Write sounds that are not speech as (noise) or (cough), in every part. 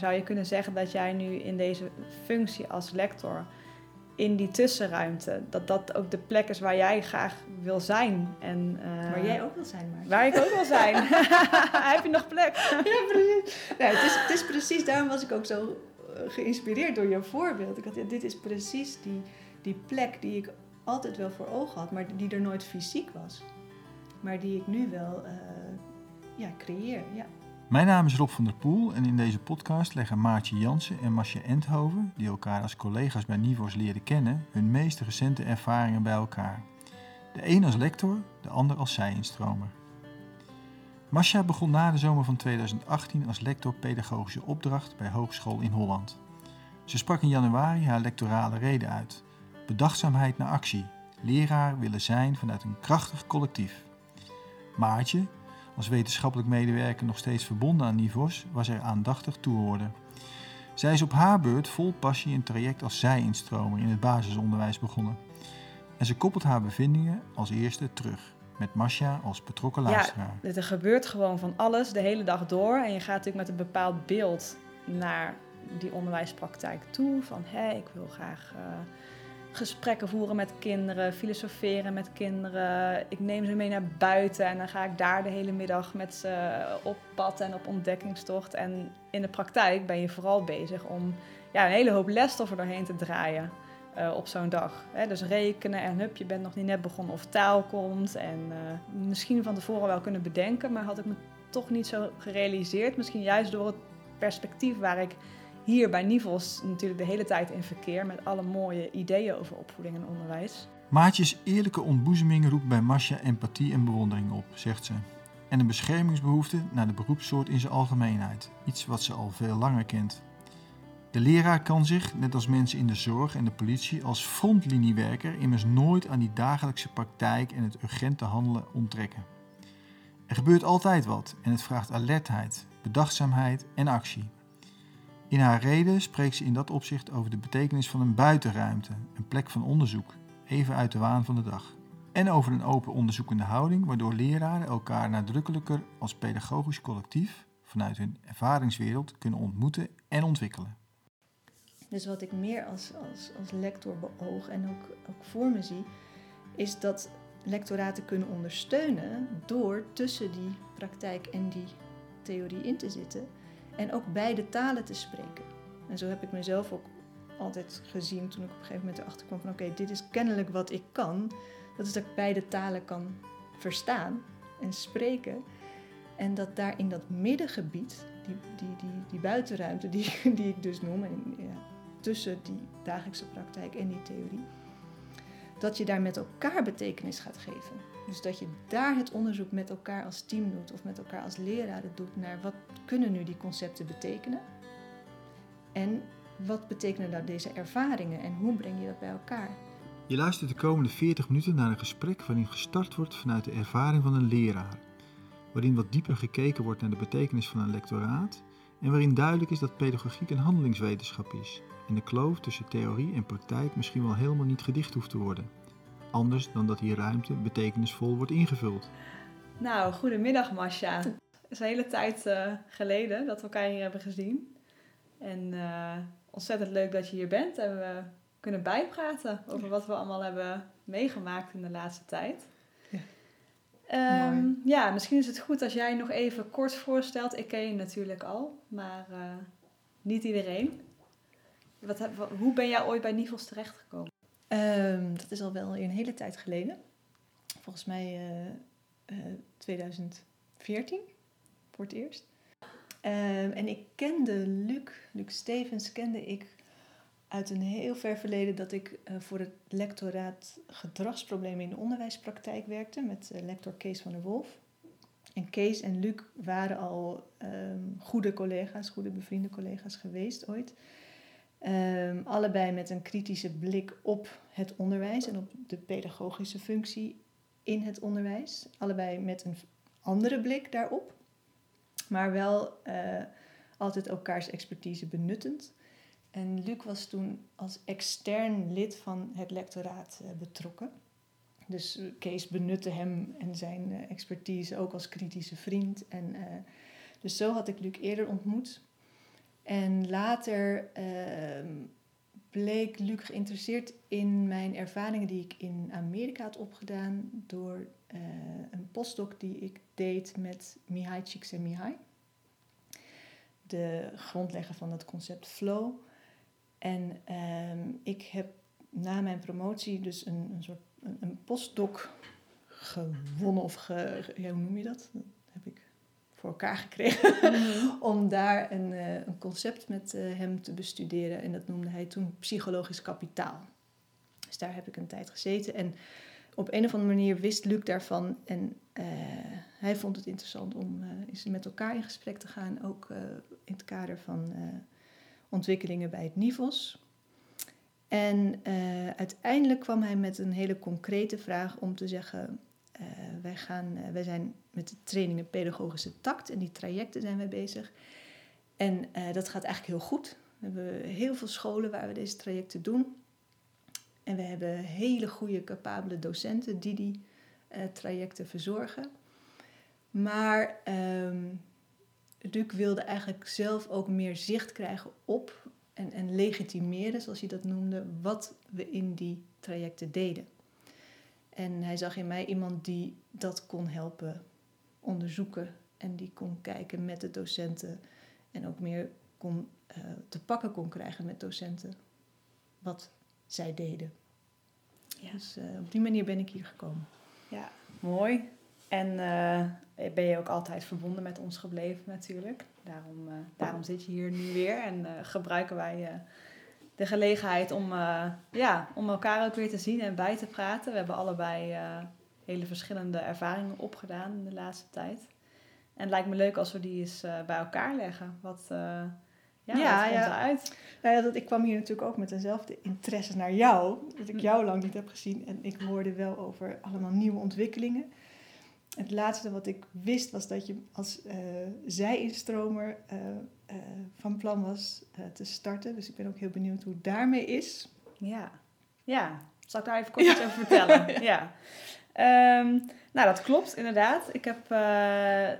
zou je kunnen zeggen dat jij nu in deze functie als lector in die tussenruimte, dat dat ook de plek is waar jij graag wil zijn. En, uh, waar jij ook wil zijn, maar. Waar ik ook wil zijn. (laughs) (laughs) Heb je nog plek? ja, precies. Nee, het, is, het is precies, daarom was ik ook zo eh, geïnspireerd door je voorbeeld. Ik had, dit is precies die, die plek die ik altijd wel voor ogen had, maar die er nooit fysiek was. Maar die ik nu wel uh, ja, creëer. Ja. Mijn naam is Rob van der Poel en in deze podcast leggen Maartje Jansen en Masje Endhoven, die elkaar als collega's bij Nivos leren kennen, hun meest recente ervaringen bij elkaar. De een als lector, de ander als zij-instromer. Masja begon na de zomer van 2018 als lector pedagogische opdracht bij Hogeschool in Holland. Ze sprak in januari haar lectorale reden uit. Bedachtzaamheid naar actie. Leraar willen zijn vanuit een krachtig collectief. Maartje, als wetenschappelijk medewerker nog steeds verbonden aan Nivos, was er aandachtig toehoorde. Zij is op haar beurt vol passie een traject als zij-instromer in het basisonderwijs begonnen. En ze koppelt haar bevindingen als eerste terug, met Masha als betrokken luisteraar. Ja, er gebeurt gewoon van alles de hele dag door en je gaat natuurlijk met een bepaald beeld naar die onderwijspraktijk toe. Van hé, ik wil graag... Uh, gesprekken voeren met kinderen, filosoferen met kinderen. Ik neem ze mee naar buiten en dan ga ik daar de hele middag met ze op pad en op ontdekkingstocht. En in de praktijk ben je vooral bezig om ja, een hele hoop lesstoffen doorheen te draaien. Uh, op zo'n dag. dus rekenen en hup, je bent nog niet net begonnen of taal komt. En uh, misschien van tevoren wel kunnen bedenken, maar had ik me toch niet zo gerealiseerd. Misschien juist door het perspectief waar ik hier bij Nivels natuurlijk de hele tijd in verkeer met alle mooie ideeën over opvoeding en onderwijs. Maatjes eerlijke ontboezeming roept bij Masha empathie en bewondering op, zegt ze. En een beschermingsbehoefte naar de beroepssoort in zijn algemeenheid, iets wat ze al veel langer kent. De leraar kan zich, net als mensen in de zorg en de politie, als frontliniewerker immers nooit aan die dagelijkse praktijk en het urgente handelen onttrekken. Er gebeurt altijd wat en het vraagt alertheid, bedachtzaamheid en actie. In haar reden spreekt ze in dat opzicht over de betekenis van een buitenruimte, een plek van onderzoek, even uit de waan van de dag. En over een open onderzoekende houding, waardoor leraren elkaar nadrukkelijker als pedagogisch collectief vanuit hun ervaringswereld kunnen ontmoeten en ontwikkelen. Dus wat ik meer als, als, als lector beoog en ook, ook voor me zie, is dat lectoraten kunnen ondersteunen door tussen die praktijk en die theorie in te zitten en ook beide talen te spreken. En zo heb ik mezelf ook altijd gezien toen ik op een gegeven moment erachter kwam van oké, dit is kennelijk wat ik kan. Dat is dat ik beide talen kan verstaan en spreken. En dat daar in dat middengebied, die, die, die, die buitenruimte die, (laughs) die ik dus noem, en, ja, tussen die dagelijkse praktijk en die theorie, dat je daar met elkaar betekenis gaat geven. Dus dat je daar het onderzoek met elkaar als team doet of met elkaar als leraren doet naar wat kunnen nu die concepten betekenen en wat betekenen nou deze ervaringen en hoe breng je dat bij elkaar. Je luistert de komende 40 minuten naar een gesprek waarin gestart wordt vanuit de ervaring van een leraar, waarin wat dieper gekeken wordt naar de betekenis van een lectoraat en waarin duidelijk is dat pedagogiek een handelingswetenschap is en de kloof tussen theorie en praktijk misschien wel helemaal niet gedicht hoeft te worden. Anders dan dat die ruimte betekenisvol wordt ingevuld. Nou, goedemiddag Masha. Het is een hele tijd uh, geleden dat we elkaar hier hebben gezien. En uh, ontzettend leuk dat je hier bent en we kunnen bijpraten over wat we allemaal hebben meegemaakt in de laatste tijd. Ja. Um, ja, misschien is het goed als jij nog even kort voorstelt. Ik ken je natuurlijk al, maar uh, niet iedereen. Wat, hoe ben jij ooit bij Nivels terechtgekomen? Um, dat is al wel een hele tijd geleden. Volgens mij uh, uh, 2014 voor het eerst. Um, en ik kende Luc, Luc Stevens kende ik uit een heel ver verleden dat ik uh, voor het lectoraat gedragsproblemen in de onderwijspraktijk werkte met lector Kees van der Wolf. En Kees en Luc waren al um, goede collega's, goede bevriende collega's geweest ooit. Um, allebei met een kritische blik op het onderwijs en op de pedagogische functie in het onderwijs. Allebei met een andere blik daarop, maar wel uh, altijd elkaars expertise benuttend. En Luc was toen als extern lid van het lectoraat uh, betrokken. Dus Kees benutte hem en zijn expertise ook als kritische vriend. En, dus zo had ik Luc eerder ontmoet. En later ehm, bleek Luc geïnteresseerd in mijn ervaringen die ik in Amerika had opgedaan door eh, een postdoc die ik deed met Mihai Csikszentmihalyi, de grondlegger van het concept flow. En ehm, ik heb na mijn promotie dus een, een soort een, postdoc gewonnen of hoe noem je dat? Voor elkaar gekregen (laughs) om daar een, eh, een concept met eh, hem te bestuderen. En dat noemde hij toen psychologisch kapitaal. Dus daar heb ik een tijd gezeten. En op een of andere manier wist Luc daarvan. En eh, hij vond het interessant om eens met elkaar in gesprek te gaan. Ook in het kader van ontwikkelingen bij het NIVOS. En uiteindelijk kwam hij met een hele concrete vraag om te zeggen... eh, wij, gaan, eh, wij zijn met de trainingen pedagogische tact en die trajecten zijn wij bezig. En eh, dat gaat eigenlijk heel goed. We hebben heel veel scholen waar we deze trajecten doen. En we hebben hele goede, capabele docenten die die trajecten verzorgen. Maar Luc wilde eigenlijk zelf ook meer zicht krijgen op en, en legitimeren, zoals hij dat noemde, wat we in die trajecten deden. En hij zag in mij iemand die dat kon helpen onderzoeken en die kon kijken met de docenten en ook meer kon, eh, te pakken kon krijgen met docenten wat zij deden. Ja. Dus eh, op die manier ben ik hier gekomen. Ja, mooi. En eh, ben je ook altijd verbonden met ons gebleven natuurlijk. Daarom, daarom zit je hier nu weer en gebruiken wij de gelegenheid om, eh, ja, om elkaar ook weer te zien en bij te praten. We hebben allebei eh, hele verschillende ervaringen opgedaan in de laatste tijd. En het lijkt me leuk als we die eens eh, bij elkaar leggen. Wat, ja, Ja, wat komt ja. eruit? Nou ja, dat, ik kwam hier natuurlijk ook met dezelfde interesse naar jou. Dat ik jou lang niet heb gezien. En ik hoorde wel over allemaal nieuwe ontwikkelingen. Het laatste wat ik wist was dat je als zij-instromer eh, van plan was eh, te starten. Dus ik ben ook heel benieuwd hoe het daarmee is. Ja, ja. Zal ik daar even kort iets over vertellen? (laughs) ja. Ehm, nou, dat klopt inderdaad. Ik, heb, eh,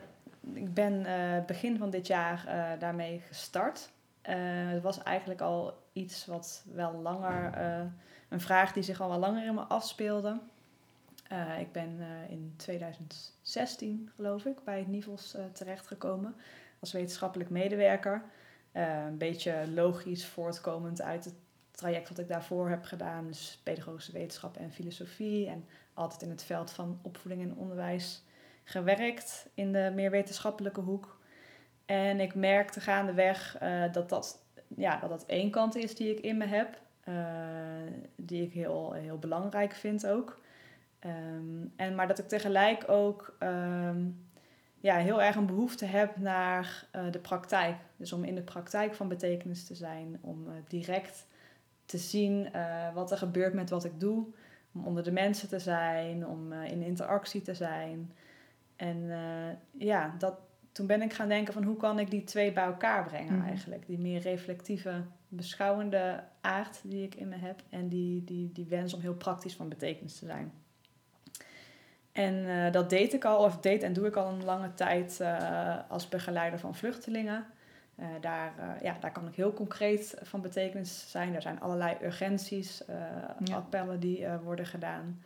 ik ben begin van dit jaar daarmee gestart. Het was eigenlijk al iets wat wel langer, een vraag die zich al wel langer in me afspeelde. Eh, ik ben in 2016, geloof ik, bij het NIVOS eh, terechtgekomen als wetenschappelijk medewerker. Eh, een beetje logisch voortkomend uit het traject wat ik daarvoor heb gedaan. Dus pedagogische wetenschap en filosofie. En altijd in het veld van opvoeding en onderwijs gewerkt in de meer wetenschappelijke hoek. En ik merkte gaandeweg eh, dat, dat, ja, dat dat één kant is die ik in me heb. eh, die ik heel, heel belangrijk vind ook. Ehm, en, maar dat ik tegelijk ook ehm, ja, heel erg een behoefte heb naar eh, de praktijk. Dus om in de praktijk van betekenis te zijn. Om eh, direct te zien eh, wat er gebeurt met wat ik doe. Om onder de mensen te zijn, om in interactie te zijn. En ja, dat, toen ben ik gaan denken van hoe kan ik die twee bij elkaar brengen Mhm. eigenlijk. Die meer reflectieve, beschouwende aard die ik in me heb. En die, die, die wens om heel praktisch van betekenis te zijn. En eh, dat deed ik al, of deed en doe ik al een lange tijd eh, als begeleider van vluchtelingen. Eh, daar, ja, daar kan ik heel concreet van betekenis zijn. Er zijn allerlei urgenties, Ja. appellen die worden gedaan.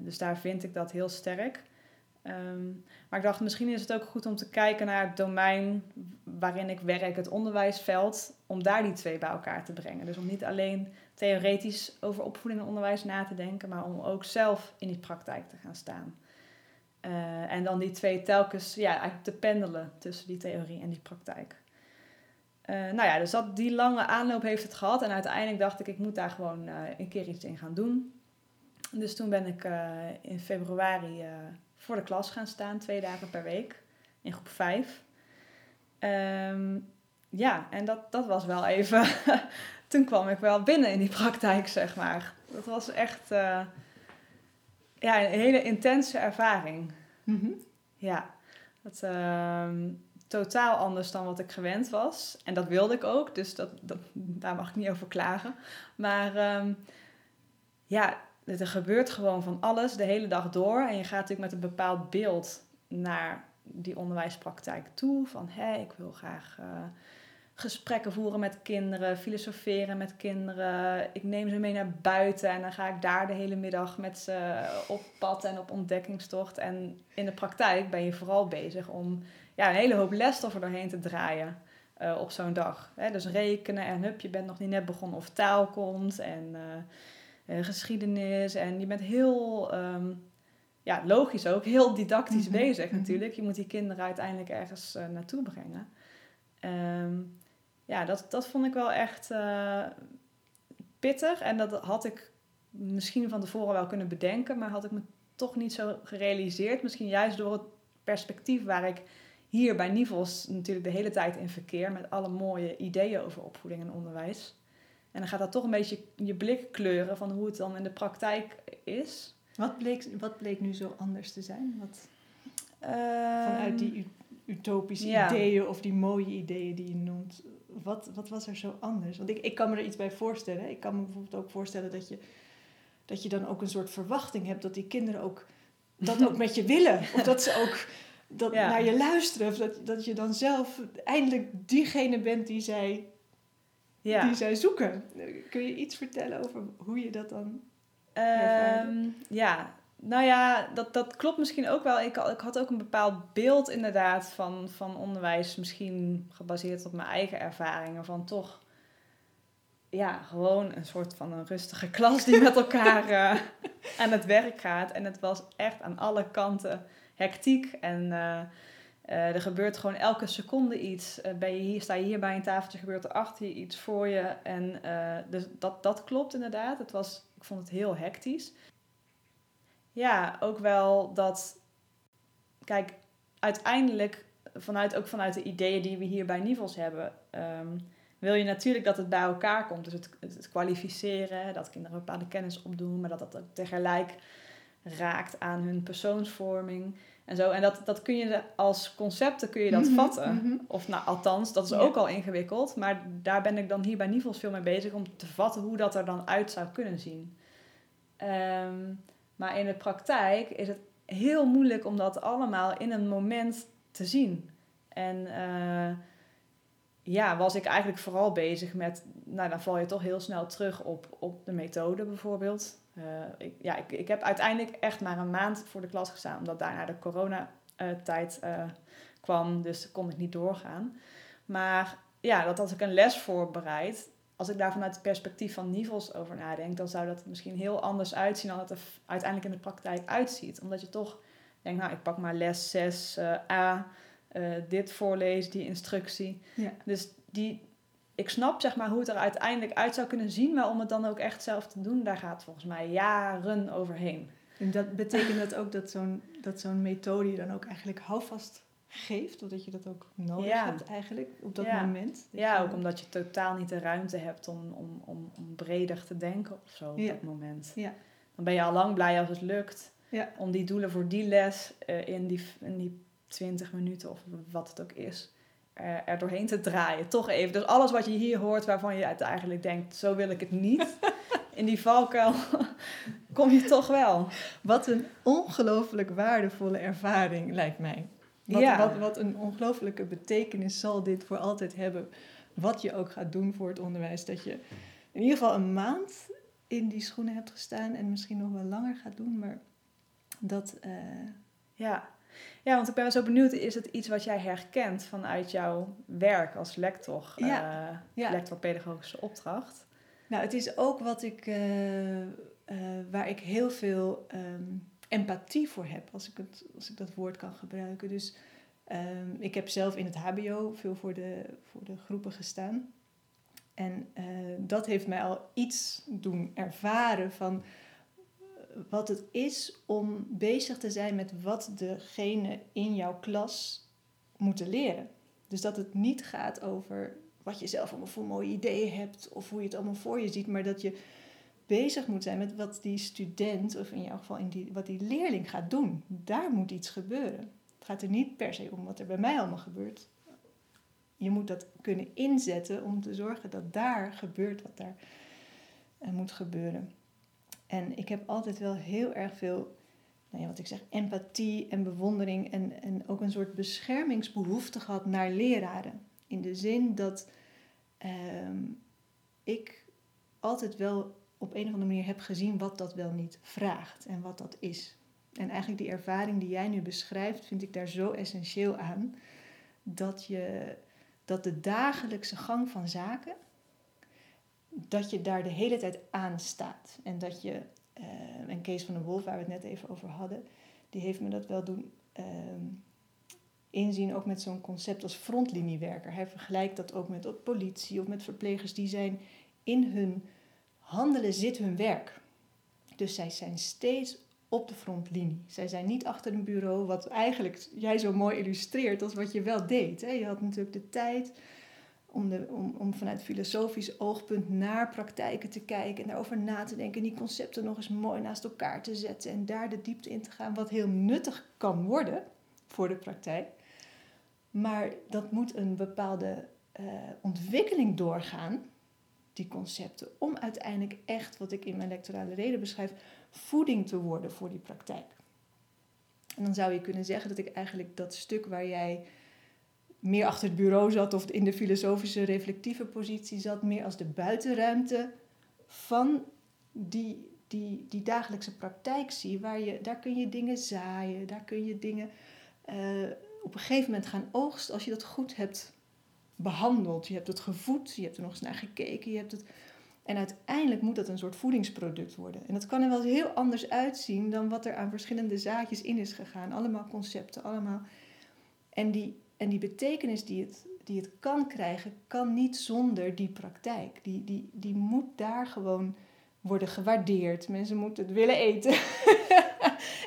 Dus daar vind ik dat heel sterk. Ehm, maar ik dacht, misschien is het ook goed om te kijken naar het domein waarin ik werk, het onderwijsveld, om daar die twee bij elkaar te brengen. Dus om niet alleen theoretisch over opvoeding en onderwijs na te denken, maar om ook zelf in die praktijk te gaan staan. Eh, en dan die twee telkens ja, eigenlijk te pendelen tussen die theorie en die praktijk. Eh, nou ja, dus dat, die lange aanloop heeft het gehad. En uiteindelijk dacht ik, ik moet daar gewoon eh, een keer iets in gaan doen. Dus toen ben ik in februari voor de klas gaan staan, twee dagen per week, in groep 5. Ehm, ja, en dat, dat was wel even. Toen kwam ik wel binnen in die praktijk, zeg maar. Dat was echt eh, ja, een hele intense ervaring. Mhm. Ja, dat, ehm, totaal anders dan wat ik gewend was. En dat wilde ik ook, dus dat, dat, daar mag ik niet over klagen. Maar ehm, ja, er gebeurt gewoon van alles de hele dag door. En je gaat natuurlijk met een bepaald beeld naar die onderwijspraktijk toe. Van hé, ik wil graag eh, gesprekken voeren met kinderen, filosoferen met kinderen. Ik neem ze mee naar buiten en dan ga ik daar de hele middag met ze op pad en op ontdekkingstocht. En in de praktijk ben je vooral bezig om ja, een hele hoop lesstoffen doorheen te draaien uh, op zo'n dag. Hè, dus rekenen en hup, je bent nog niet net begonnen of taal komt en uh, geschiedenis. En je bent heel, um, ja, logisch ook, heel didactisch Mhm, bezig mhm. natuurlijk. Je moet die kinderen uiteindelijk ergens uh, naartoe brengen. Um, ja, dat, dat vond ik wel echt pittig. En dat had ik misschien van tevoren wel kunnen bedenken, maar had ik me toch niet zo gerealiseerd. Misschien juist door het perspectief waar ik hier bij Nivels natuurlijk de hele tijd in verkeer met alle mooie ideeën over opvoeding en onderwijs. En dan gaat dat toch een beetje je blik kleuren van hoe het dan in de praktijk is. Wat bleek, wat bleek nu zo anders te zijn? Wat, Ehm, vanuit die utopische ja. ideeën of die mooie ideeën die je noemt. Wat, wat was er zo anders? Want ik, ik kan me er iets bij voorstellen. Ik kan me bijvoorbeeld ook voorstellen dat je, dat je dan ook een soort verwachting hebt dat die kinderen ook dat ook met je (laughs) willen. Of dat ze ook dat Ja. naar je luisteren. Of dat, dat je dan zelf eindelijk diegene bent die zij, ja. die zij zoeken. Kun je iets vertellen over hoe je dat dan... Ehm, ja, nou ja, dat, dat klopt misschien ook wel. Ik, had- ik had ook een bepaald beeld inderdaad van, van onderwijs, misschien gebaseerd op mijn eigen ervaringen, van toch, ja, gewoon een soort van een rustige klas die met elkaar (laughs) eh, aan het werk gaat. En het was echt aan alle kanten hectiek en eh, eh, er gebeurt gewoon elke seconde iets. Ben je hier, sta je hier bij een tafeltje, gebeurt er achter je iets voor je. En dus dat, dat klopt inderdaad. Het was, ik vond het heel hectisch. Ja, ook wel dat, kijk, uiteindelijk, vanuit, ook vanuit de ideeën die we hier bij Nivels hebben, ehm, wil je natuurlijk dat het bij elkaar komt. Dus het, het, het kwalificeren, dat kinderen bepaalde kennis opdoen, maar dat dat ook tegelijk raakt aan hun persoonsvorming en zo. En dat, dat kun je als concepten kun je dat Mhm, vatten. mhm. Of nou, althans, dat is Ja. ook al ingewikkeld. Maar daar ben ik dan hier bij Nivels veel mee bezig om te vatten hoe dat er dan uit zou kunnen zien. Ehm, maar in de praktijk is het heel moeilijk om dat allemaal in een moment te zien. En eh, ja, was ik eigenlijk vooral bezig met, nou dan val je toch heel snel terug op, op de methode bijvoorbeeld. Eh, ik, ja, ik, ik heb uiteindelijk echt maar een maand voor de klas gestaan, omdat daarna de coronatijd eh kwam, dus kon ik niet doorgaan. Maar ja, dat als ik een les voorbereid, als ik daar vanuit het perspectief van nivels over nadenk, dan zou dat misschien heel anders uitzien dan het er uiteindelijk in de praktijk uitziet. Omdat je toch denkt, nou, ik pak maar les 6 eh, A, eh, dit voorlezen, die instructie. Ja. Dus die, ik snap zeg maar hoe het er uiteindelijk uit zou kunnen zien, maar om het dan ook echt zelf te doen, daar gaat volgens mij jaren overheen. En dat betekent dat ook dat zo'n, dat zo'n methode je dan ook eigenlijk houvast geeft? Of dat je dat ook nodig Ja. hebt eigenlijk op dat Ja. moment? Dat Ja, ook omdat je totaal niet de ruimte hebt om, om, om, om breder te denken of zo op Ja. dat moment. Ja. Dan ben je al lang blij als het lukt om die doelen voor die les eh, in, die, in die 20 minuten of wat het ook is, er, er doorheen te draaien. Toch even. Dus alles wat je hier hoort waarvan je het eigenlijk denkt, zo wil ik het niet. (laughs) In die valkuil kom je toch wel. Wat een ongelooflijk waardevolle ervaring, lijkt mij. Wat, Ja. wat, wat een ongelooflijke betekenis zal dit voor altijd hebben. Wat je ook gaat doen voor het onderwijs. Dat je in ieder geval een maand in die schoenen hebt gestaan. En misschien nog wel langer gaat doen. Maar dat... eh, Ja. ja, want ik ben wel zo benieuwd, is het iets wat jij herkent vanuit jouw werk als lector, Ja. eh, Ja. lector pedagogische opdracht? Nou, het is ook wat ik, eh, eh, waar ik heel veel ehm, empathie voor heb, als ik, het, als ik dat woord kan gebruiken. Dus ehm, ik heb zelf in het HBO veel voor de, voor de groepen gestaan. En eh, dat heeft mij al iets doen ervaren van eh, wat het is om bezig te zijn met wat degene in jouw klas moeten leren. Dus dat het niet gaat over wat je zelf allemaal voor mooie ideeën hebt of hoe je het allemaal voor je ziet, maar dat je bezig moet zijn met wat die student, of in jouw geval in die, wat die leerling gaat doen. Daar moet iets gebeuren. Het gaat er niet per se om wat er bij mij allemaal gebeurt. Je moet dat kunnen inzetten om te zorgen dat daar gebeurt wat daar eh, moet gebeuren. En ik heb altijd wel heel erg veel, nou ja, wat ik zeg, empathie en bewondering en, en ook een soort beschermingsbehoefte gehad naar leraren. In de zin dat ehm, ik altijd wel op een of andere manier heb gezien wat dat wel niet vraagt en wat dat is. En eigenlijk die ervaring die jij nu beschrijft, vind ik daar zo essentieel aan. Dat, je, dat de dagelijkse gang van zaken, dat je daar de hele tijd aan staat. En dat je, uh, en Kees van der Wolf, waar we het net even over hadden, die heeft me dat wel doen ehm, inzien, ook met zo'n concept als frontliniewerker. Hij vergelijkt dat ook met politie of met verplegers die zijn in hun handelen zit hun werk. Dus zij zijn steeds op de frontlinie. Zij zijn niet achter een bureau, wat eigenlijk jij zo mooi illustreert als wat je wel deed. Hè? Je had natuurlijk de tijd om, de, om, om vanuit filosofisch oogpunt naar praktijken te kijken en daarover na te denken en die concepten nog eens mooi naast elkaar te zetten en daar de diepte in te gaan, wat heel nuttig kan worden voor de praktijk. Maar dat moet een bepaalde uh, ontwikkeling doorgaan die concepten. Om uiteindelijk echt, wat ik in mijn lectorale reden beschrijf, voeding te worden voor die praktijk. En dan zou je kunnen zeggen dat ik eigenlijk dat stuk waar jij meer achter het bureau zat of in de filosofische reflectieve positie zat, meer als de buitenruimte van die, die, die dagelijkse praktijk zie. Waar je, daar kun je dingen zaaien, daar kun je dingen uh, op een gegeven moment gaan oogsten als je dat goed hebt behandeld. Je hebt het gevoed, je hebt er nog eens naar gekeken. Je hebt het... En uiteindelijk moet dat een soort voedingsproduct worden. En dat kan er wel heel anders uitzien dan wat er aan verschillende zaadjes in is gegaan. Allemaal concepten, allemaal. En die, en die betekenis die het, die het kan krijgen, kan niet zonder die praktijk. Die, die, die moet daar gewoon worden gewaardeerd. Mensen moeten het willen eten. (laughs)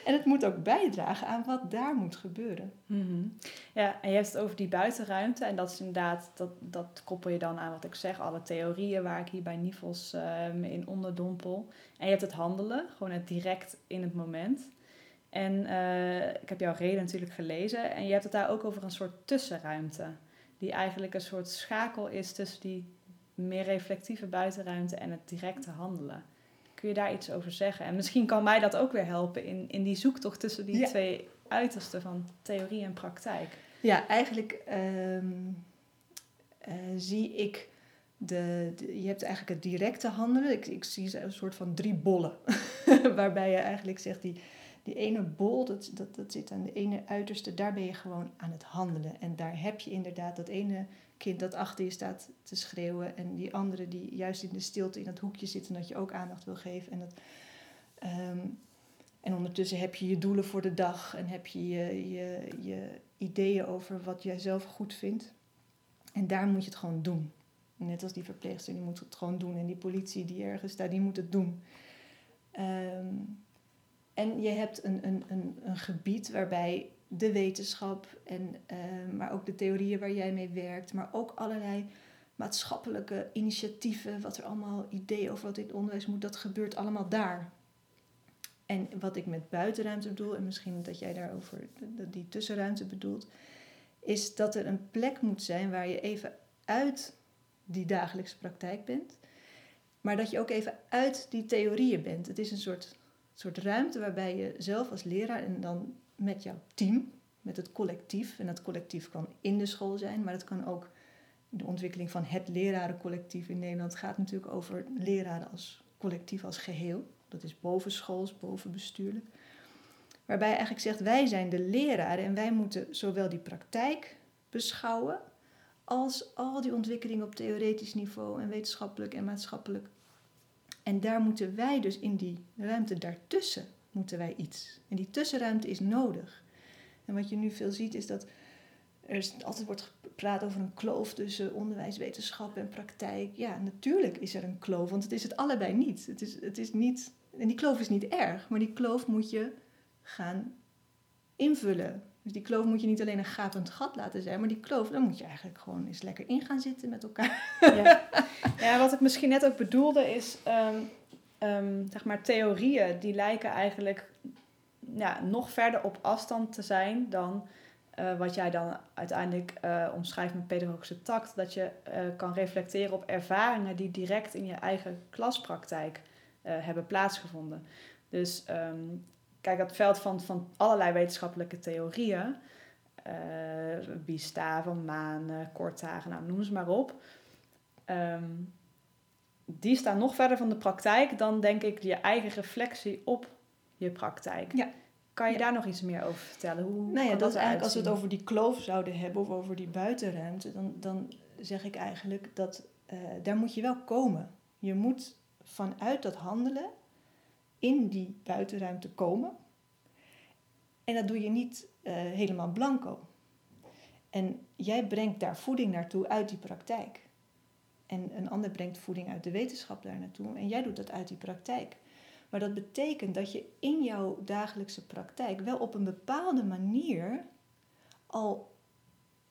en het moet ook bijdragen aan wat daar moet gebeuren. Mhm. Ja, en je hebt het over die buitenruimte. En dat is inderdaad, dat, dat koppel je dan aan wat ik zeg, alle theorieën waar ik hier bij Nivels uh, in onderdompel. En je hebt het handelen, gewoon het direct in het moment. En uh, ik heb jouw reden natuurlijk gelezen. En je hebt het daar ook over een soort tussenruimte. Die eigenlijk een soort schakel is tussen die meer reflectieve buitenruimte en het directe handelen. Kun je daar iets over zeggen? En misschien kan mij dat ook weer helpen in, in die zoektocht tussen die twee uitersten van theorie en praktijk. Ja, eigenlijk ehm, eh, zie ik de, je hebt eigenlijk het directe handelen. Ik, ik zie een soort van drie bollen. (laughs) Waarbij je eigenlijk zegt, die, die ene bol, dat, dat, dat zit aan de ene uiterste, daar ben je gewoon aan het handelen. En daar heb je inderdaad dat ene kind dat achter je staat te schreeuwen. En die andere die juist in de stilte in dat hoekje zit en dat je ook aandacht wil geven. En, dat, ehm, en ondertussen heb je je doelen voor de dag en heb je je, je je ideeën over wat jij zelf goed vindt. En daar moet je het gewoon doen. Net als die verpleegster, die moet het gewoon doen. En die politie die ergens staat, die moet het doen. Ehm, en je hebt een, een, een, een gebied waarbij de wetenschap, en, uh, maar ook de theorieën waar jij mee werkt, maar ook allerlei maatschappelijke initiatieven, wat er allemaal ideeën over wat in het onderwijs moet, dat gebeurt allemaal daar. En wat ik met buitenruimte bedoel, en misschien dat jij daarover die tussenruimte bedoelt, is dat er een plek moet zijn waar je even uit die dagelijkse praktijk bent, maar dat je ook even uit die theorieën bent. Het is een soort, soort ruimte waarbij je zelf als leraar en dan met jouw team, met het collectief. En dat collectief kan in de school zijn, maar het kan ook de ontwikkeling van het lerarencollectief in Nederland gaat natuurlijk over leraren als collectief, als geheel. Dat is bovenschools, bovenbestuurlijk. Waarbij je eigenlijk zegt, wij zijn de leraren en wij moeten zowel die praktijk beschouwen als al die ontwikkelingen op theoretisch niveau en wetenschappelijk en maatschappelijk. En daar moeten wij dus in die ruimte daartussen moeten wij iets. En die tussenruimte is nodig. En wat je nu veel ziet is dat er altijd wordt gepraat over een kloof tussen onderwijswetenschap en praktijk. Ja, natuurlijk is er een kloof, want het is het allebei niet. Het is, het is niet en die kloof is niet erg, maar die kloof moet je gaan invullen. Dus die kloof moet je niet alleen een gapend gat laten zijn, maar die kloof, dan moet je eigenlijk gewoon eens lekker in gaan zitten met elkaar. Ja, (laughs) ja wat ik misschien net ook bedoelde is, ehm, um, zeg maar, theorieën die lijken eigenlijk ja, nog verder op afstand te zijn dan uh, wat jij dan uiteindelijk uh, omschrijft met pedagogische tact. Dat je uh, kan reflecteren op ervaringen die direct in je eigen klaspraktijk hebben plaatsgevonden. Dus um, kijk, dat veld van, van allerlei wetenschappelijke theorieën, uh, Van Maan, Korthagen, nou, noem ze maar op ehm, die staan nog verder van de praktijk dan denk ik je eigen reflectie op je praktijk. Ja. Kan je daar nog iets meer over vertellen? Hoe Nou ja, dat is eigenlijk als we het over die kloof zouden hebben of over die buitenruimte, dan, dan zeg ik eigenlijk dat eh, daar moet je wel komen. Je moet vanuit dat handelen in die buitenruimte komen. En dat doe je niet eh, helemaal blanco. En jij brengt daar voeding naartoe uit die praktijk. En een ander brengt voeding uit de wetenschap daar naartoe. En jij doet dat uit die praktijk. Maar dat betekent dat je in jouw dagelijkse praktijk wel op een bepaalde manier al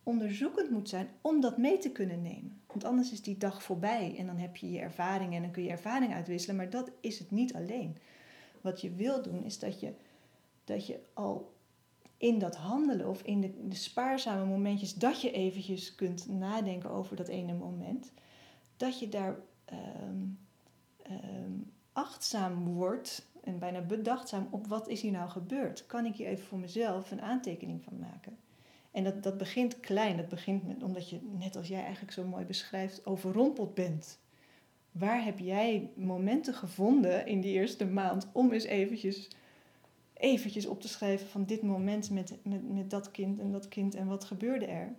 onderzoekend moet zijn om dat mee te kunnen nemen. Want anders is die dag voorbij en dan heb je je ervaring en dan kun je ervaring uitwisselen. Maar dat is het niet alleen. Wat je wil doen is dat je, dat je al in dat handelen of in de, de spaarzame momentjes dat je eventjes kunt nadenken over dat ene moment, dat je daar ehm, ehm, achtzaam wordt en bijna bedachtzaam op wat is hier nou gebeurd. Kan ik hier even voor mezelf een aantekening van maken? En dat, dat begint klein. Dat begint met, omdat je, net als jij eigenlijk zo mooi beschrijft, overrompeld bent. Waar heb jij momenten gevonden in die eerste maand om eens eventjes, eventjes op te schrijven van dit moment met, met, met dat kind en dat kind en wat gebeurde er?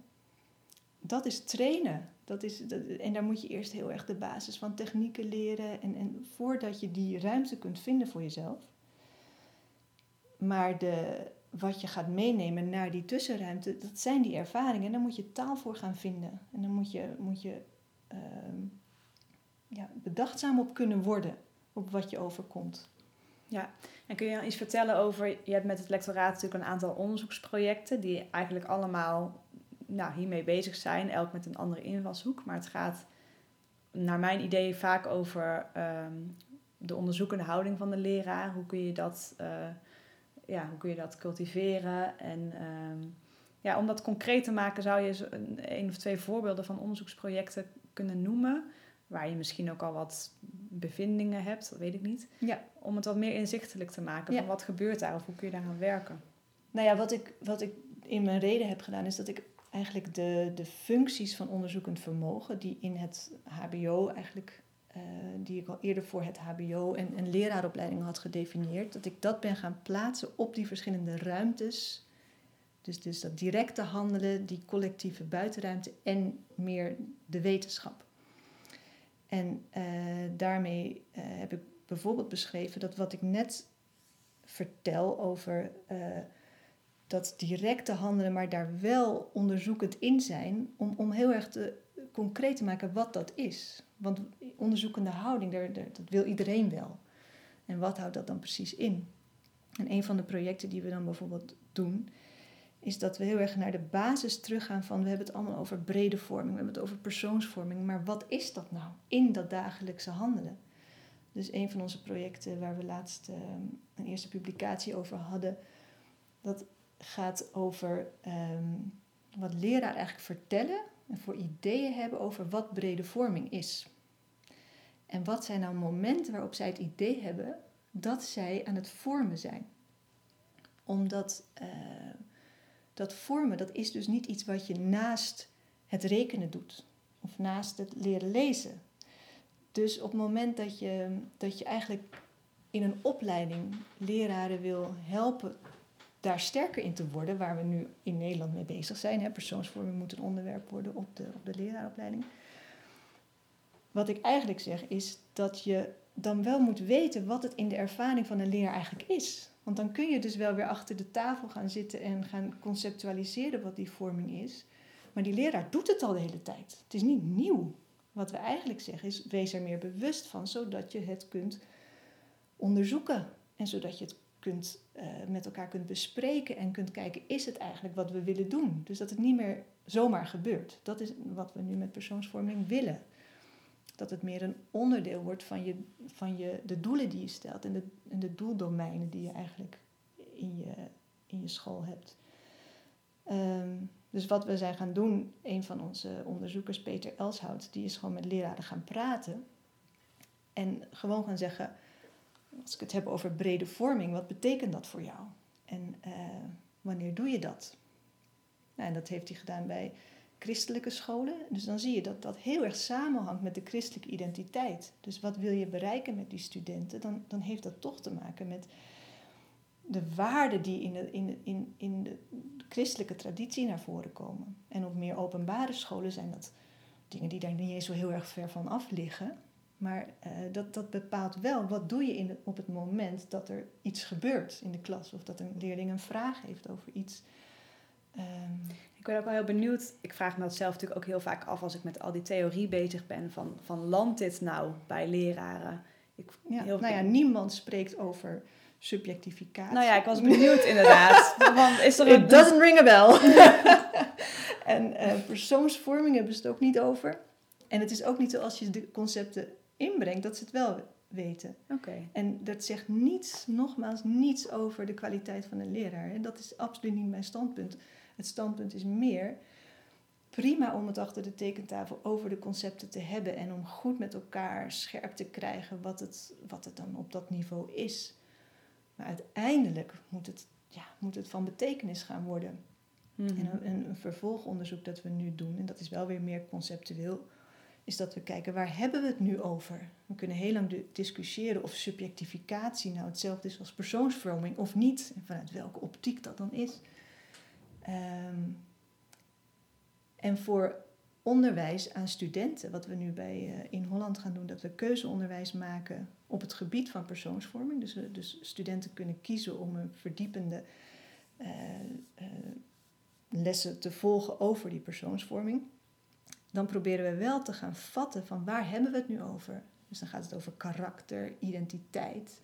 Dat is trainen. Dat is, en daar moet je eerst heel erg de basis van technieken leren. En, en voordat je die ruimte kunt vinden voor jezelf. Maar de, wat je gaat meenemen naar die tussenruimte, dat zijn die ervaringen. En daar moet je taal voor gaan vinden. En dan moet je, moet je ehm, ja, bedachtzaam op kunnen worden op wat je overkomt. Ja, en kun je dan iets vertellen over, je hebt met het lectoraat natuurlijk een aantal onderzoeksprojecten die eigenlijk allemaal nou, hiermee bezig zijn, elk met een andere invalshoek. Maar het gaat naar mijn idee vaak over ehm, de onderzoekende houding van de leraar. Hoe kun je dat, eh, ja, hoe kun je dat cultiveren? En ehm, ja, om dat concreet te maken zou je een, een of twee voorbeelden van onderzoeksprojecten kunnen noemen. Waar je misschien ook al wat bevindingen hebt, dat weet ik niet. Ja. Om het wat meer inzichtelijk te maken. Ja. Van wat gebeurt daar of hoe kun je daaraan werken? Nou ja, wat ik, wat ik in mijn reden heb gedaan, is dat ik eigenlijk de, de functies van onderzoekend vermogen, die in het HBO eigenlijk, eh, die ik al eerder voor het HBO en, en leraaropleiding had gedefinieerd, dat ik dat ben gaan plaatsen op die verschillende ruimtes. Dus, dus dat directe handelen, die collectieve buitenruimte en meer de wetenschap. En eh, daarmee eh, heb ik bijvoorbeeld beschreven dat wat ik net vertel over dat directe handelen, maar daar wel onderzoekend in zijn, om, om heel erg te, concreet te maken wat dat is. Want onderzoekende houding, daar, dat wil iedereen wel. En wat houdt dat dan precies in? En een van de projecten die we dan bijvoorbeeld doen, is dat we heel erg naar de basis teruggaan van, we hebben het allemaal over brede vorming, we hebben het over persoonsvorming, maar wat is dat nou in dat dagelijkse handelen? Dus een van onze projecten waar we laatst eh, een eerste publicatie over hadden, dat gaat over ehm, wat leraren eigenlijk vertellen en voor ideeën hebben over wat brede vorming is. En wat zijn nou momenten waarop zij het idee hebben dat zij aan het vormen zijn. Omdat eh, dat vormen, dat is dus niet iets wat je naast het rekenen doet. Of naast het leren lezen. Dus op het moment dat je, dat je eigenlijk in een opleiding leraren wil helpen daar sterker in te worden, waar we nu in Nederland mee bezig zijn. Hè. Persoonsvorming moet een onderwerp worden op de, op de leraaropleiding. Wat ik eigenlijk zeg is dat je dan wel moet weten wat het in de ervaring van een leraar eigenlijk is. Want dan kun je dus wel weer achter de tafel gaan zitten en gaan conceptualiseren wat die vorming is. Maar die leraar doet het al de hele tijd. Het is niet nieuw. Wat we eigenlijk zeggen is, wees er meer bewust van, zodat je het kunt onderzoeken. En zodat je het kunt, uh, met elkaar kunt bespreken en kunt kijken, is het eigenlijk wat we willen doen? Dus dat het niet meer zomaar gebeurt. Dat is wat we nu met persoonsvorming willen. Dat het meer een onderdeel wordt van, je, van je, de doelen die je stelt en de, en de doeldomeinen die je eigenlijk in je, in je school hebt. Um, dus wat we zijn gaan doen, een van onze onderzoekers, Peter Elshout, die is gewoon met leraren gaan praten. En gewoon gaan zeggen, als ik het heb over brede vorming, wat betekent dat voor jou? En uh, wanneer doe je dat? Nou, en dat heeft hij gedaan bij christelijke scholen. Dus dan zie je dat dat heel erg samenhangt met de christelijke identiteit. Dus wat wil je bereiken met die studenten? Dan, dan heeft dat toch te maken met de waarden die in de, in, in, in de christelijke traditie naar voren komen. En op meer openbare scholen zijn dat dingen die daar niet eens zo heel erg ver van af liggen. Maar uh, dat, dat bepaalt wel wat doe je in de, op het moment dat er iets gebeurt in de klas. Of dat een leerling een vraag heeft over iets. Um, ik ben ook wel heel benieuwd. Ik vraag me dat zelf natuurlijk ook heel vaak af als ik met al die theorie bezig ben. Van, van landt dit nou bij leraren? Ik, ja, heel nou ja, niemand spreekt over subjectificatie. Nou ja, ik was benieuwd (laughs) inderdaad. Want is er een... It doesn't ring a bell. (laughs) en uh, persoonsvorming hebben ze het ook niet over. En het is ook niet zo als je de concepten inbrengt, dat ze het wel weten. Oké. En dat zegt niets, nogmaals, niets over de kwaliteit van een leraar. En dat is absoluut niet mijn standpunt. Het standpunt is meer prima om het achter de tekentafel over de concepten te hebben en om goed met elkaar scherp te krijgen wat het, wat het dan op dat niveau is. Maar uiteindelijk moet het, ja, moet het van betekenis gaan worden. Mhm. En een, een, vervolgonderzoek dat we nu doen, en dat is wel weer meer conceptueel, is dat we kijken waar hebben we het nu over. We kunnen heel lang discussiëren of subjectificatie nou hetzelfde is als persoonsvorming of niet, en vanuit welke optiek dat dan is. Ehm, en voor onderwijs aan studenten, wat we nu bij, uh, in Holland gaan doen, dat we keuzeonderwijs maken op het gebied van persoonsvorming. Dus, dus studenten kunnen kiezen om een verdiepende uh, uh, lessen te volgen over die persoonsvorming. Dan proberen we wel te gaan vatten van waar hebben we het nu over. Dus dan gaat het over karakter, identiteit.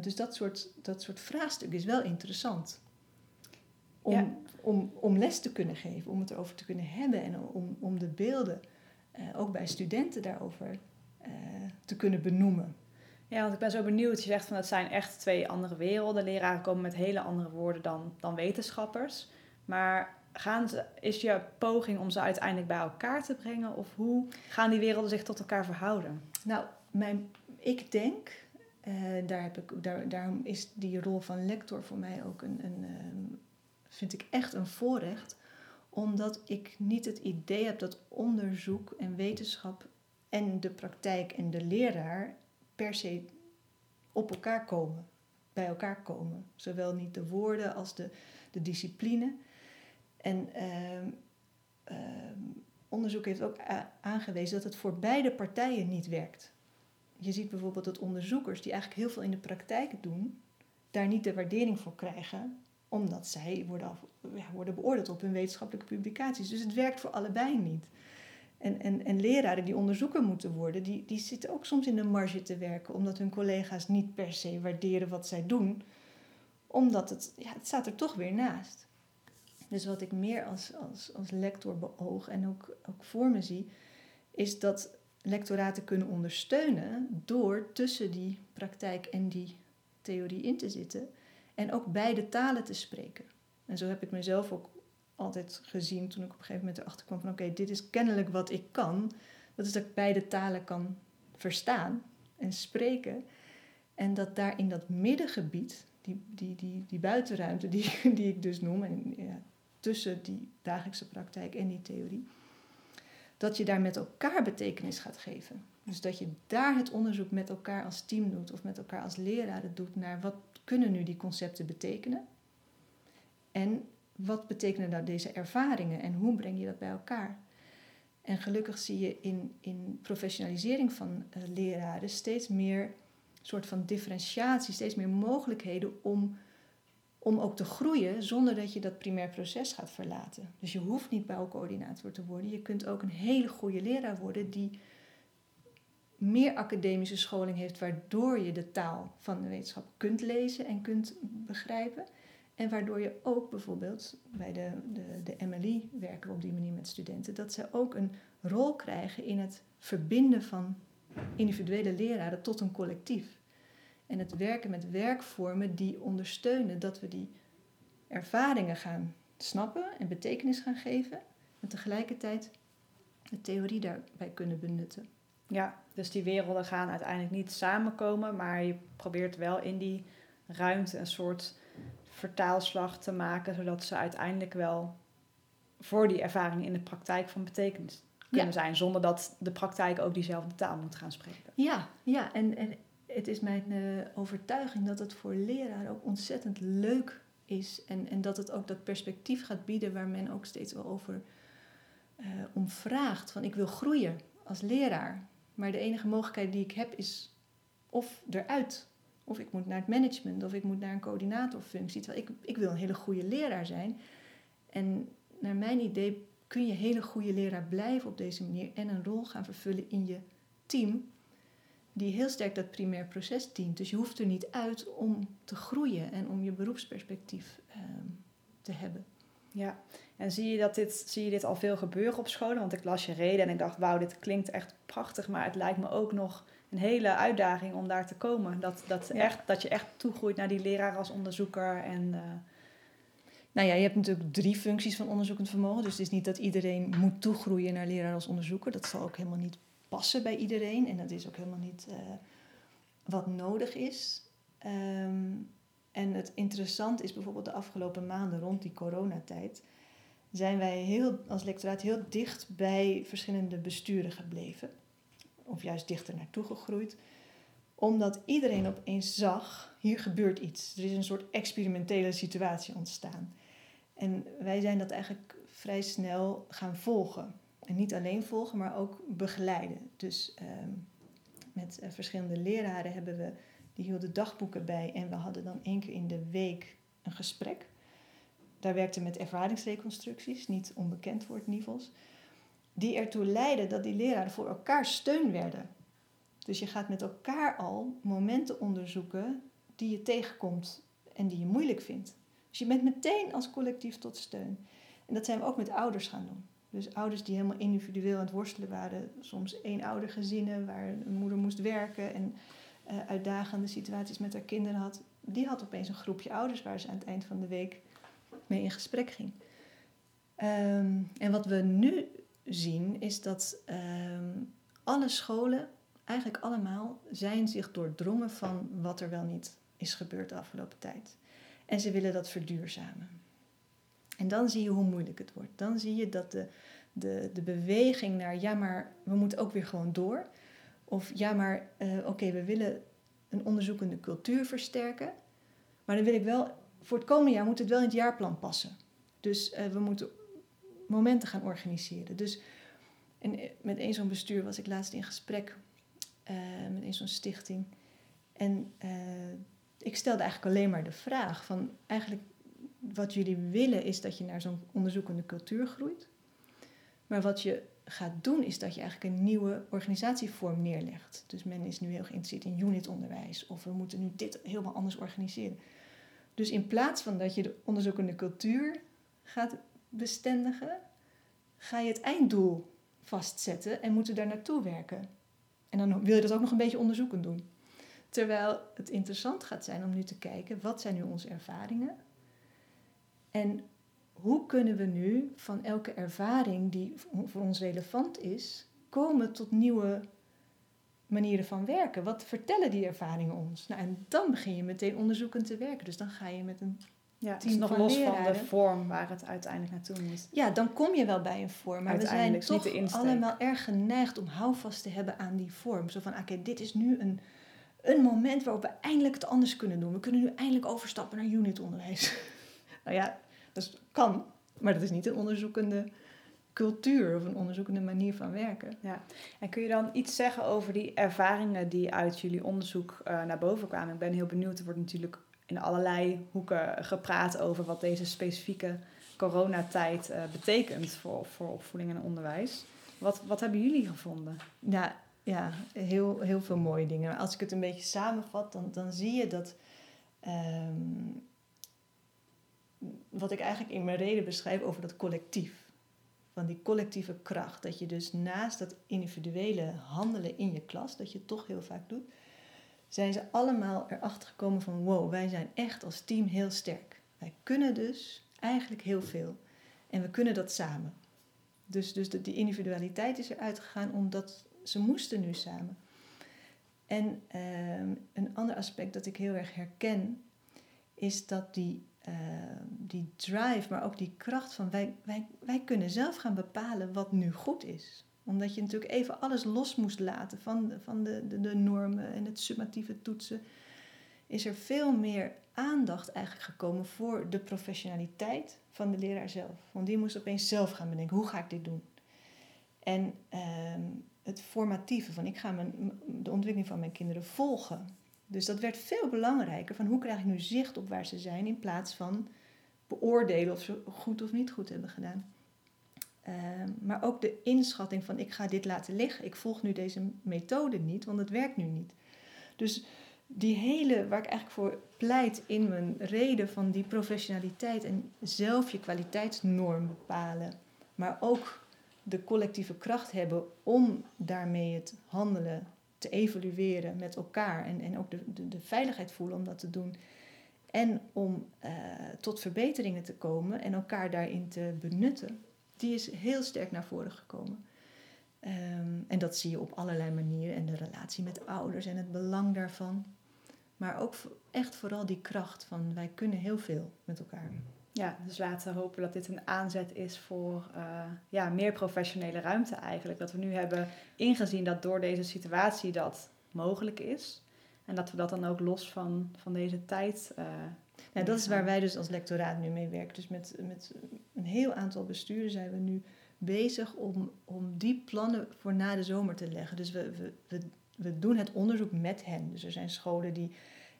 dus dat soort, dat soort vraagstuk is wel interessant om, om, om les te kunnen geven, om het erover te kunnen hebben en om, om de beelden uh, ook bij studenten daarover uh, te kunnen benoemen. Ja, want ik ben zo benieuwd. Je zegt van het zijn echt twee andere werelden. Leraren komen met hele andere woorden dan, dan wetenschappers. Maar gaan ze, is je poging om ze uiteindelijk bij elkaar te brengen? Of hoe gaan die werelden zich tot elkaar verhouden? Nou, mijn, ik denk, uh, daar, heb ik, daar, daarom is die rol van lector voor mij ook een, een, vind ik echt een voorrecht, omdat ik niet het idee heb dat onderzoek en wetenschap en de praktijk en de leraar per se op elkaar komen, bij elkaar komen. Zowel niet de woorden als de, de discipline. En uh, uh, onderzoek heeft ook aangewezen dat het voor beide partijen niet werkt. Je ziet bijvoorbeeld dat onderzoekers die eigenlijk heel veel in de praktijk doen, daar niet de waardering voor krijgen omdat zij worden, worden beoordeeld op hun wetenschappelijke publicaties. Dus het werkt voor allebei niet. En, en, en leraren die onderzoeker moeten worden, die, die zitten ook soms in de marge te werken, omdat hun collega's niet per se waarderen wat zij doen, omdat het, ja, het staat er toch weer naast. Dus wat ik meer als, als, als lector beoog en ook, ook voor me zie, is dat lectoraten kunnen ondersteunen door tussen die praktijk en die theorie in te zitten en ook beide talen te spreken. En zo heb ik mezelf ook altijd gezien toen ik op een gegeven moment erachter kwam van oké, dit is kennelijk wat ik kan. Dat is dat ik beide talen kan verstaan en spreken. En dat daar in dat middengebied, die, die, die, die buitenruimte die, (laughs) die ik dus noem, en, ja, tussen die dagelijkse praktijk en die theorie, dat je daar met elkaar betekenis gaat geven. Dus dat je daar het onderzoek met elkaar als team doet of met elkaar als leraren doet naar wat kunnen nu die concepten betekenen? En wat betekenen nou deze ervaringen en hoe breng je dat bij elkaar? En gelukkig zie je in, in professionalisering van uh, leraren steeds meer soort van differentiatie, steeds meer mogelijkheden om, om ook te groeien zonder dat je dat primair proces gaat verlaten. Dus je hoeft niet bouwcoördinator te worden. Je kunt ook een hele goede leraar worden die meer academische scholing heeft, waardoor je de taal van de wetenschap kunt lezen en kunt begrijpen. En waardoor je ook bijvoorbeeld bij de, de, de MLI werken we op die manier met studenten, dat ze ook een rol krijgen in het verbinden van individuele leraren tot een collectief. En het werken met werkvormen die ondersteunen dat we die ervaringen gaan snappen en betekenis gaan geven. En tegelijkertijd de theorie daarbij kunnen benutten. Ja, dus die werelden gaan uiteindelijk niet samenkomen, maar je probeert wel in die ruimte een soort vertaalslag te maken, zodat ze uiteindelijk wel voor die ervaringen in de praktijk van betekenis kunnen Ja. zijn. Zonder dat de praktijk ook diezelfde taal moet gaan spreken. Ja, ja en, en het is mijn eh, overtuiging dat het voor leraren ook ontzettend leuk is. En, en dat het ook dat perspectief gaat bieden waar men ook steeds wel over eh om vraagt. Van ik wil groeien als leraar. Maar de enige mogelijkheid die ik heb is of eruit. Of ik moet naar het management of ik moet naar een coördinatorfunctie. Terwijl ik, ik wil een hele goede leraar zijn. En naar mijn idee kun je hele goede leraar blijven op deze manier en een rol gaan vervullen in je team die heel sterk dat primair proces dient. Dus je hoeft er niet uit om te groeien en om je beroepsperspectief ehm, te hebben. Ja, en zie je, dat dit, zie je dit al veel gebeuren op scholen? Want ik las je reden en ik dacht, wauw, dit klinkt echt prachtig. Maar het lijkt me ook nog een hele uitdaging om daar te komen. Dat, dat, Ja. echt, dat je echt toegroeit naar die leraar als onderzoeker. En, eh, Nou ja, je hebt natuurlijk drie functies van onderzoekend vermogen. Dus het is niet dat iedereen moet toegroeien naar leraar als onderzoeker. Dat zal ook helemaal niet passen bij iedereen. En dat is ook helemaal niet eh, wat nodig is. Ehm, en het interessant is bijvoorbeeld de afgelopen maanden rond die coronatijd... zijn wij heel, als lectoraat heel dicht bij verschillende besturen gebleven. Of juist dichter naartoe gegroeid. Omdat iedereen opeens zag, hier gebeurt iets. Er is een soort experimentele situatie ontstaan. En wij zijn dat eigenlijk vrij snel gaan volgen. En niet alleen volgen, maar ook begeleiden. Dus ehm, met eh, verschillende leraren hebben we, die hielden dagboeken bij. En we hadden dan één keer in de week een gesprek. Daar werkten we met ervaringsreconstructies, niet onbekend voor het. Die ertoe leidden dat die leraren voor elkaar steun werden. Dus je gaat met elkaar al momenten onderzoeken die je tegenkomt en die je moeilijk vindt. Dus je bent meteen als collectief tot steun. En dat zijn we ook met ouders gaan doen. Dus ouders die helemaal individueel aan het worstelen waren. Soms eenoudergezinnen waar een moeder moest werken en eh, uitdagende situaties met haar kinderen had. Die had opeens een groepje ouders waar ze aan het eind van de week mee in gesprek ging. Ehm, en wat we nu zien is dat ehm, alle scholen, eigenlijk allemaal, zijn zich doordrongen van wat er wel niet is gebeurd de afgelopen tijd. En ze willen dat verduurzamen. En dan zie je hoe moeilijk het wordt. Dan zie je dat de, de, de beweging naar ja, maar we moeten ook weer gewoon door. Of ja, maar eh, oké, we willen een onderzoekende cultuur versterken. Maar dan wil ik wel, voor het komende jaar moet het wel in het jaarplan passen. Dus eh, we moeten momenten gaan organiseren. Dus en eh, met een zo'n bestuur was ik laatst in gesprek. met een zo'n stichting. En ik stelde eigenlijk alleen maar de vraag van eigenlijk wat jullie willen is dat je naar zo'n onderzoekende cultuur groeit. Maar wat je gaat doen is dat je eigenlijk een nieuwe organisatievorm neerlegt. Dus men is nu heel geïnteresseerd in unitonderwijs of we moeten nu dit helemaal anders organiseren. Dus in plaats van dat je de onderzoekende cultuur gaat bestendigen, ga je het einddoel vastzetten en moeten daar naartoe werken. En dan wil je dat ook nog een beetje onderzoekend doen. Terwijl het interessant gaat zijn om nu te kijken, wat zijn nu onze ervaringen? En hoe kunnen we nu van elke ervaring die voor ons relevant is, komen tot nieuwe manieren van werken? Wat vertellen die ervaringen ons? Nou, en dan begin je meteen onderzoekend te werken. Dus dan ga je met een ja, het is nog van los van de vorm waar het uiteindelijk naartoe moet. Ja, dan kom je wel bij een vorm. Maar we zijn toch allemaal erg geneigd om houvast te hebben aan die vorm. Zo van, oké, dit is nu een, een moment waarop we eindelijk het anders kunnen doen. We kunnen nu eindelijk overstappen naar unitonderwijs. nou ja, dat kan. Maar dat is niet een onderzoekende cultuur of een onderzoekende manier van werken. En kun je dan iets zeggen over die ervaringen die uit jullie onderzoek eh, naar boven kwamen? Ik ben heel benieuwd. Er wordt natuurlijk in allerlei hoeken gepraat over wat deze specifieke coronatijd eh, betekent voor, voor opvoeding en onderwijs. Wat, wat hebben jullie gevonden? Nou ja, heel, heel veel mooie dingen. Als ik het een beetje samenvat, dan, dan zie je dat. ehm, wat ik eigenlijk in mijn reden beschrijf over dat collectief. Van die collectieve kracht. Dat je dus naast dat individuele handelen in je klas, dat je toch heel vaak doet, zijn ze allemaal erachter gekomen van wow, wij zijn echt als team heel sterk. Wij kunnen dus eigenlijk heel veel. En we kunnen dat samen. Dus, dus de, die individualiteit is eruit gegaan omdat ze moesten nu samen. En ehm, een ander aspect dat ik heel erg herken, is dat die die drive, maar ook die kracht van wij, wij, wij kunnen zelf gaan bepalen wat nu goed is. Omdat je natuurlijk even alles los moest laten van, de, van de, de, de normen en het summatieve toetsen. Is er veel meer aandacht eigenlijk gekomen voor de professionaliteit van de leraar zelf. Want die moest opeens zelf gaan bedenken, hoe ga ik dit doen? En ehm, het formatieve van ik ga mijn, de ontwikkeling van mijn kinderen volgen. Dus dat werd veel belangrijker van hoe krijg ik nu zicht op waar ze zijn in plaats van beoordelen of ze goed of niet goed hebben gedaan. Ehm, maar ook de inschatting van ik ga dit laten liggen, ik volg nu deze methode niet, want het werkt nu niet. Dus die hele, waar ik eigenlijk voor pleit in mijn reden van die professionaliteit en zelf je kwaliteitsnorm bepalen, maar ook de collectieve kracht hebben om daarmee het handelen te met elkaar en, en ook de, de, veiligheid voelen om dat te doen. En om uh, tot verbeteringen te komen en elkaar daarin te benutten, die is heel sterk naar voren gekomen. Um, en dat zie je op allerlei manieren. En de relatie met ouders en het belang daarvan. Maar ook echt vooral die kracht van wij kunnen heel veel met elkaar. Ja, dus laten we hopen dat dit een aanzet is voor uh, ja, meer professionele ruimte eigenlijk. Dat we nu hebben ingezien dat door deze situatie dat mogelijk is. En dat we dat dan ook los van, van deze tijd. Uh, nou, dat is waar wij dus als lectoraat nu mee werken. Dus met, met een heel aantal besturen zijn we nu bezig om, om die plannen voor na de zomer te leggen. Dus we, we, we, we doen het onderzoek met hen. Dus er zijn scholen die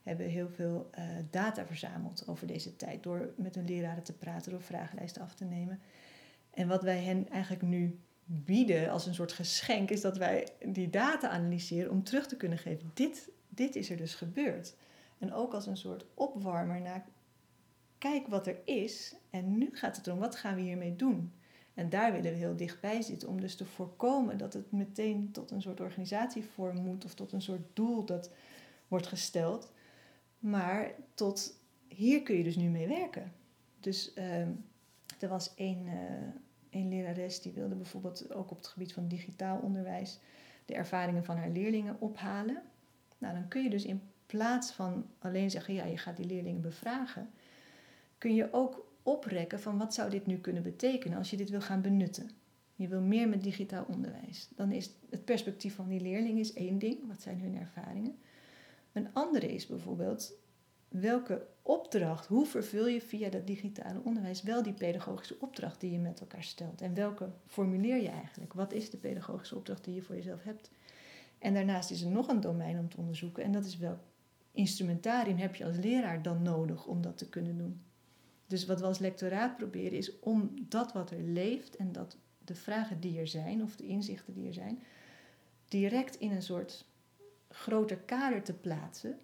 hebben heel veel uh, data verzameld over deze tijd. Door met hun leraren te praten, door vragenlijsten af te nemen. En wat wij hen eigenlijk nu bieden als een soort geschenk, is dat wij die data analyseren om terug te kunnen geven. Dit, dit is er dus gebeurd. En ook als een soort opwarmer naar kijk wat er is. En nu gaat het erom, wat gaan we hiermee doen? En daar willen we heel dichtbij zitten om dus te voorkomen dat het meteen tot een soort organisatievorm moet of tot een soort doel dat wordt gesteld. Maar tot hier kun je dus nu mee werken. Dus uh, er was één, uh, lerares die wilde bijvoorbeeld ook op het gebied van digitaal onderwijs de ervaringen van haar leerlingen ophalen. Nou, dan kun je dus in plaats van alleen zeggen, ja, je gaat die leerlingen bevragen, kun je ook oprekken van wat zou dit nu kunnen betekenen als je dit wil gaan benutten. Je wil meer met digitaal onderwijs. Dan is het perspectief van die leerling is één ding, wat zijn hun ervaringen. Een andere is bijvoorbeeld welke opdracht, hoe vervul je via dat digitale onderwijs wel die pedagogische opdracht die je met elkaar stelt? En welke formuleer je eigenlijk? Wat is de pedagogische opdracht die je voor jezelf hebt? En daarnaast is er nog een domein om te onderzoeken en dat is welk instrumentarium heb je als leraar dan nodig om dat te kunnen doen? Dus wat we als lectoraat proberen is om dat wat er leeft en dat de vragen die er zijn of de inzichten die er zijn, direct in een soort groter kader te plaatsen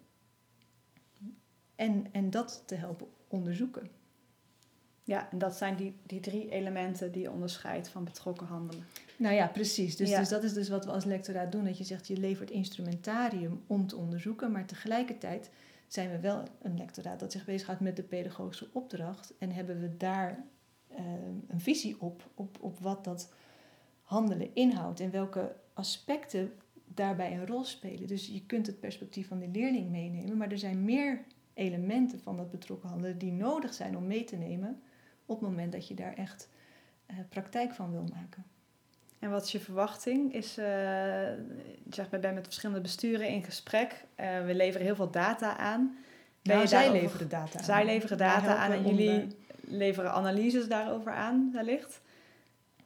en, en dat te helpen onderzoeken. Ja, en dat zijn die, die drie elementen die je onderscheidt van betrokken handelen. Nou ja, precies. Dus, dus dat is dus wat we als lectoraat doen. Dat je zegt, je levert instrumentarium om te onderzoeken, maar tegelijkertijd zijn we wel een lectoraat dat zich bezighoudt met de pedagogische opdracht. En hebben we daar uh, een visie op, op, op wat dat handelen inhoudt en welke aspecten daarbij een rol spelen. Dus je kunt het perspectief van de leerling meenemen, maar er zijn meer elementen van dat betrokken handelen die nodig zijn om mee te nemen op het moment dat je daar echt uh, praktijk van wil maken. En wat is je verwachting? Is, uh, je zegt, we zijn met verschillende besturen in gesprek. Uh, we leveren heel veel data aan. Ben nou, zij leveren data aan. Zij leveren data aan en jullie leveren analyses daarover aan, wellicht.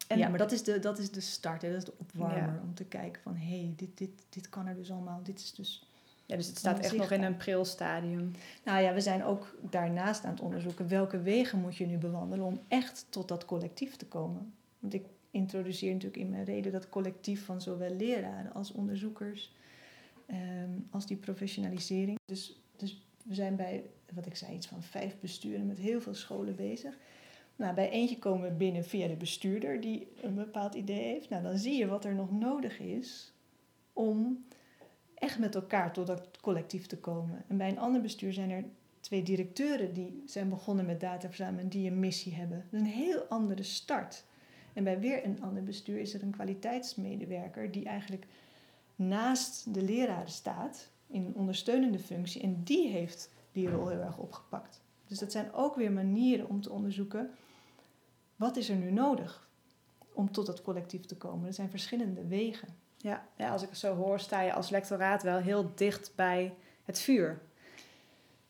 En ja, maar dat is de, dat is de start, hè? dat is de opwarmer. Ja. Om te kijken van, hé, hey, dit, dit, dit kan er dus allemaal. Dit is dus... Ja, dus het staat echt nog in een pril stadium. Nou ja, we zijn ook daarnaast aan het onderzoeken... welke wegen moet je nu bewandelen om echt tot dat collectief te komen. Want ik introduceer natuurlijk in mijn reden dat collectief van zowel leraren als onderzoekers... Um, als die professionalisering. Dus, dus we zijn bij, wat ik zei, iets van vijf besturen met heel veel scholen bezig... Nou, bij eentje komen we binnen via de bestuurder die een bepaald idee heeft. Nou, dan zie je wat er nog nodig is om echt met elkaar tot dat collectief te komen. En bij een ander bestuur zijn er twee directeuren die zijn begonnen met data verzamelen en die een missie hebben. Een heel andere start. En bij weer een ander bestuur is er een kwaliteitsmedewerker die eigenlijk naast de leraren staat in een ondersteunende functie en die heeft die rol heel erg opgepakt. Dus dat zijn ook weer manieren om te onderzoeken wat is er nu nodig om tot dat collectief te komen. Er zijn verschillende wegen. Ja, ja, als ik het zo hoor, sta je als lectoraat wel heel dicht bij het vuur.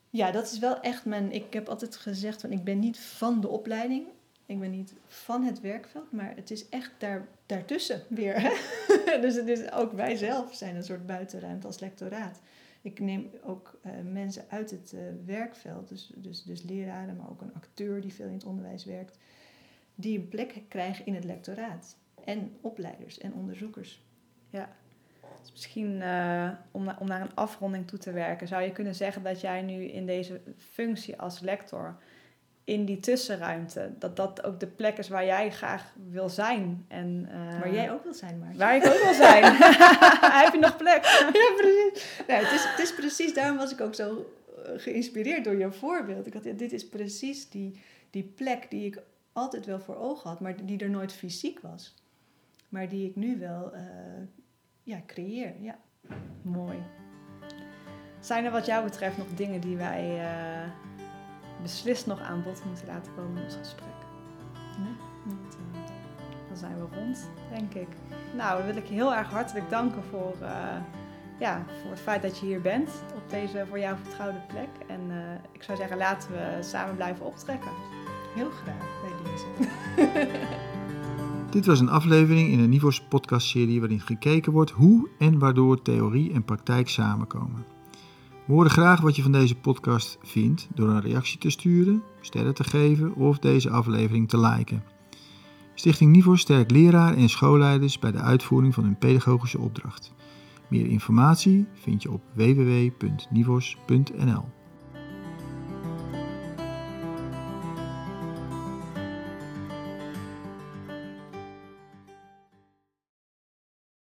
Ja, dat is wel echt mijn. Ik heb altijd gezegd van ik ben niet van de opleiding. Ik ben niet van het werkveld, maar het is echt daar, daartussen weer. (laughs) dus het is ook wij zelf zijn een soort buitenruimte als lectoraat. Ik neem ook uh, mensen uit het uh, werkveld, dus, dus, dus leraren, maar ook een acteur die veel in het onderwijs werkt, die een plek krijgen in het lectoraat. En opleiders en onderzoekers. Ja. Dus misschien uh, om, na, om naar een afronding toe te werken, zou je kunnen zeggen dat jij nu in deze functie als lector in die tussenruimte. Dat dat ook de plek is waar jij graag wil zijn. En, uh, waar jij ook wil zijn, Maartje. Waar ik ook wil zijn. (laughs) Heb je nog plek? (laughs) ja, precies. Nou, het, is, het is precies, daarom was ik ook zo eh, geïnspireerd door je voorbeeld. Ik had, dit is precies die, die plek die ik altijd wel voor ogen had, maar die er nooit fysiek was. Maar die ik nu wel uh, ja, creëer. Ja. Mooi. Zijn er wat jou betreft nog dingen die wij uh, beslist nog aan bod moeten laten komen in ons gesprek? Nee. Uh... Dan zijn we rond, denk ik. Nou, dan wil ik je heel erg hartelijk danken voor, ja, voor het feit dat je hier bent op deze voor jou vertrouwde plek. En ik zou zeggen, laten we samen blijven optrekken. Heel graag bij deze. (laughs) Dit was een aflevering in de Nivos podcastserie waarin gekeken wordt hoe en waardoor theorie en praktijk samenkomen. We horen graag wat je van deze podcast vindt door een reactie te sturen, sterren te geven of deze aflevering te liken. Stichting Nivos sterkt leraren en schoolleiders bij de uitvoering van hun pedagogische opdracht. Meer informatie vind je op www.nivos.nl.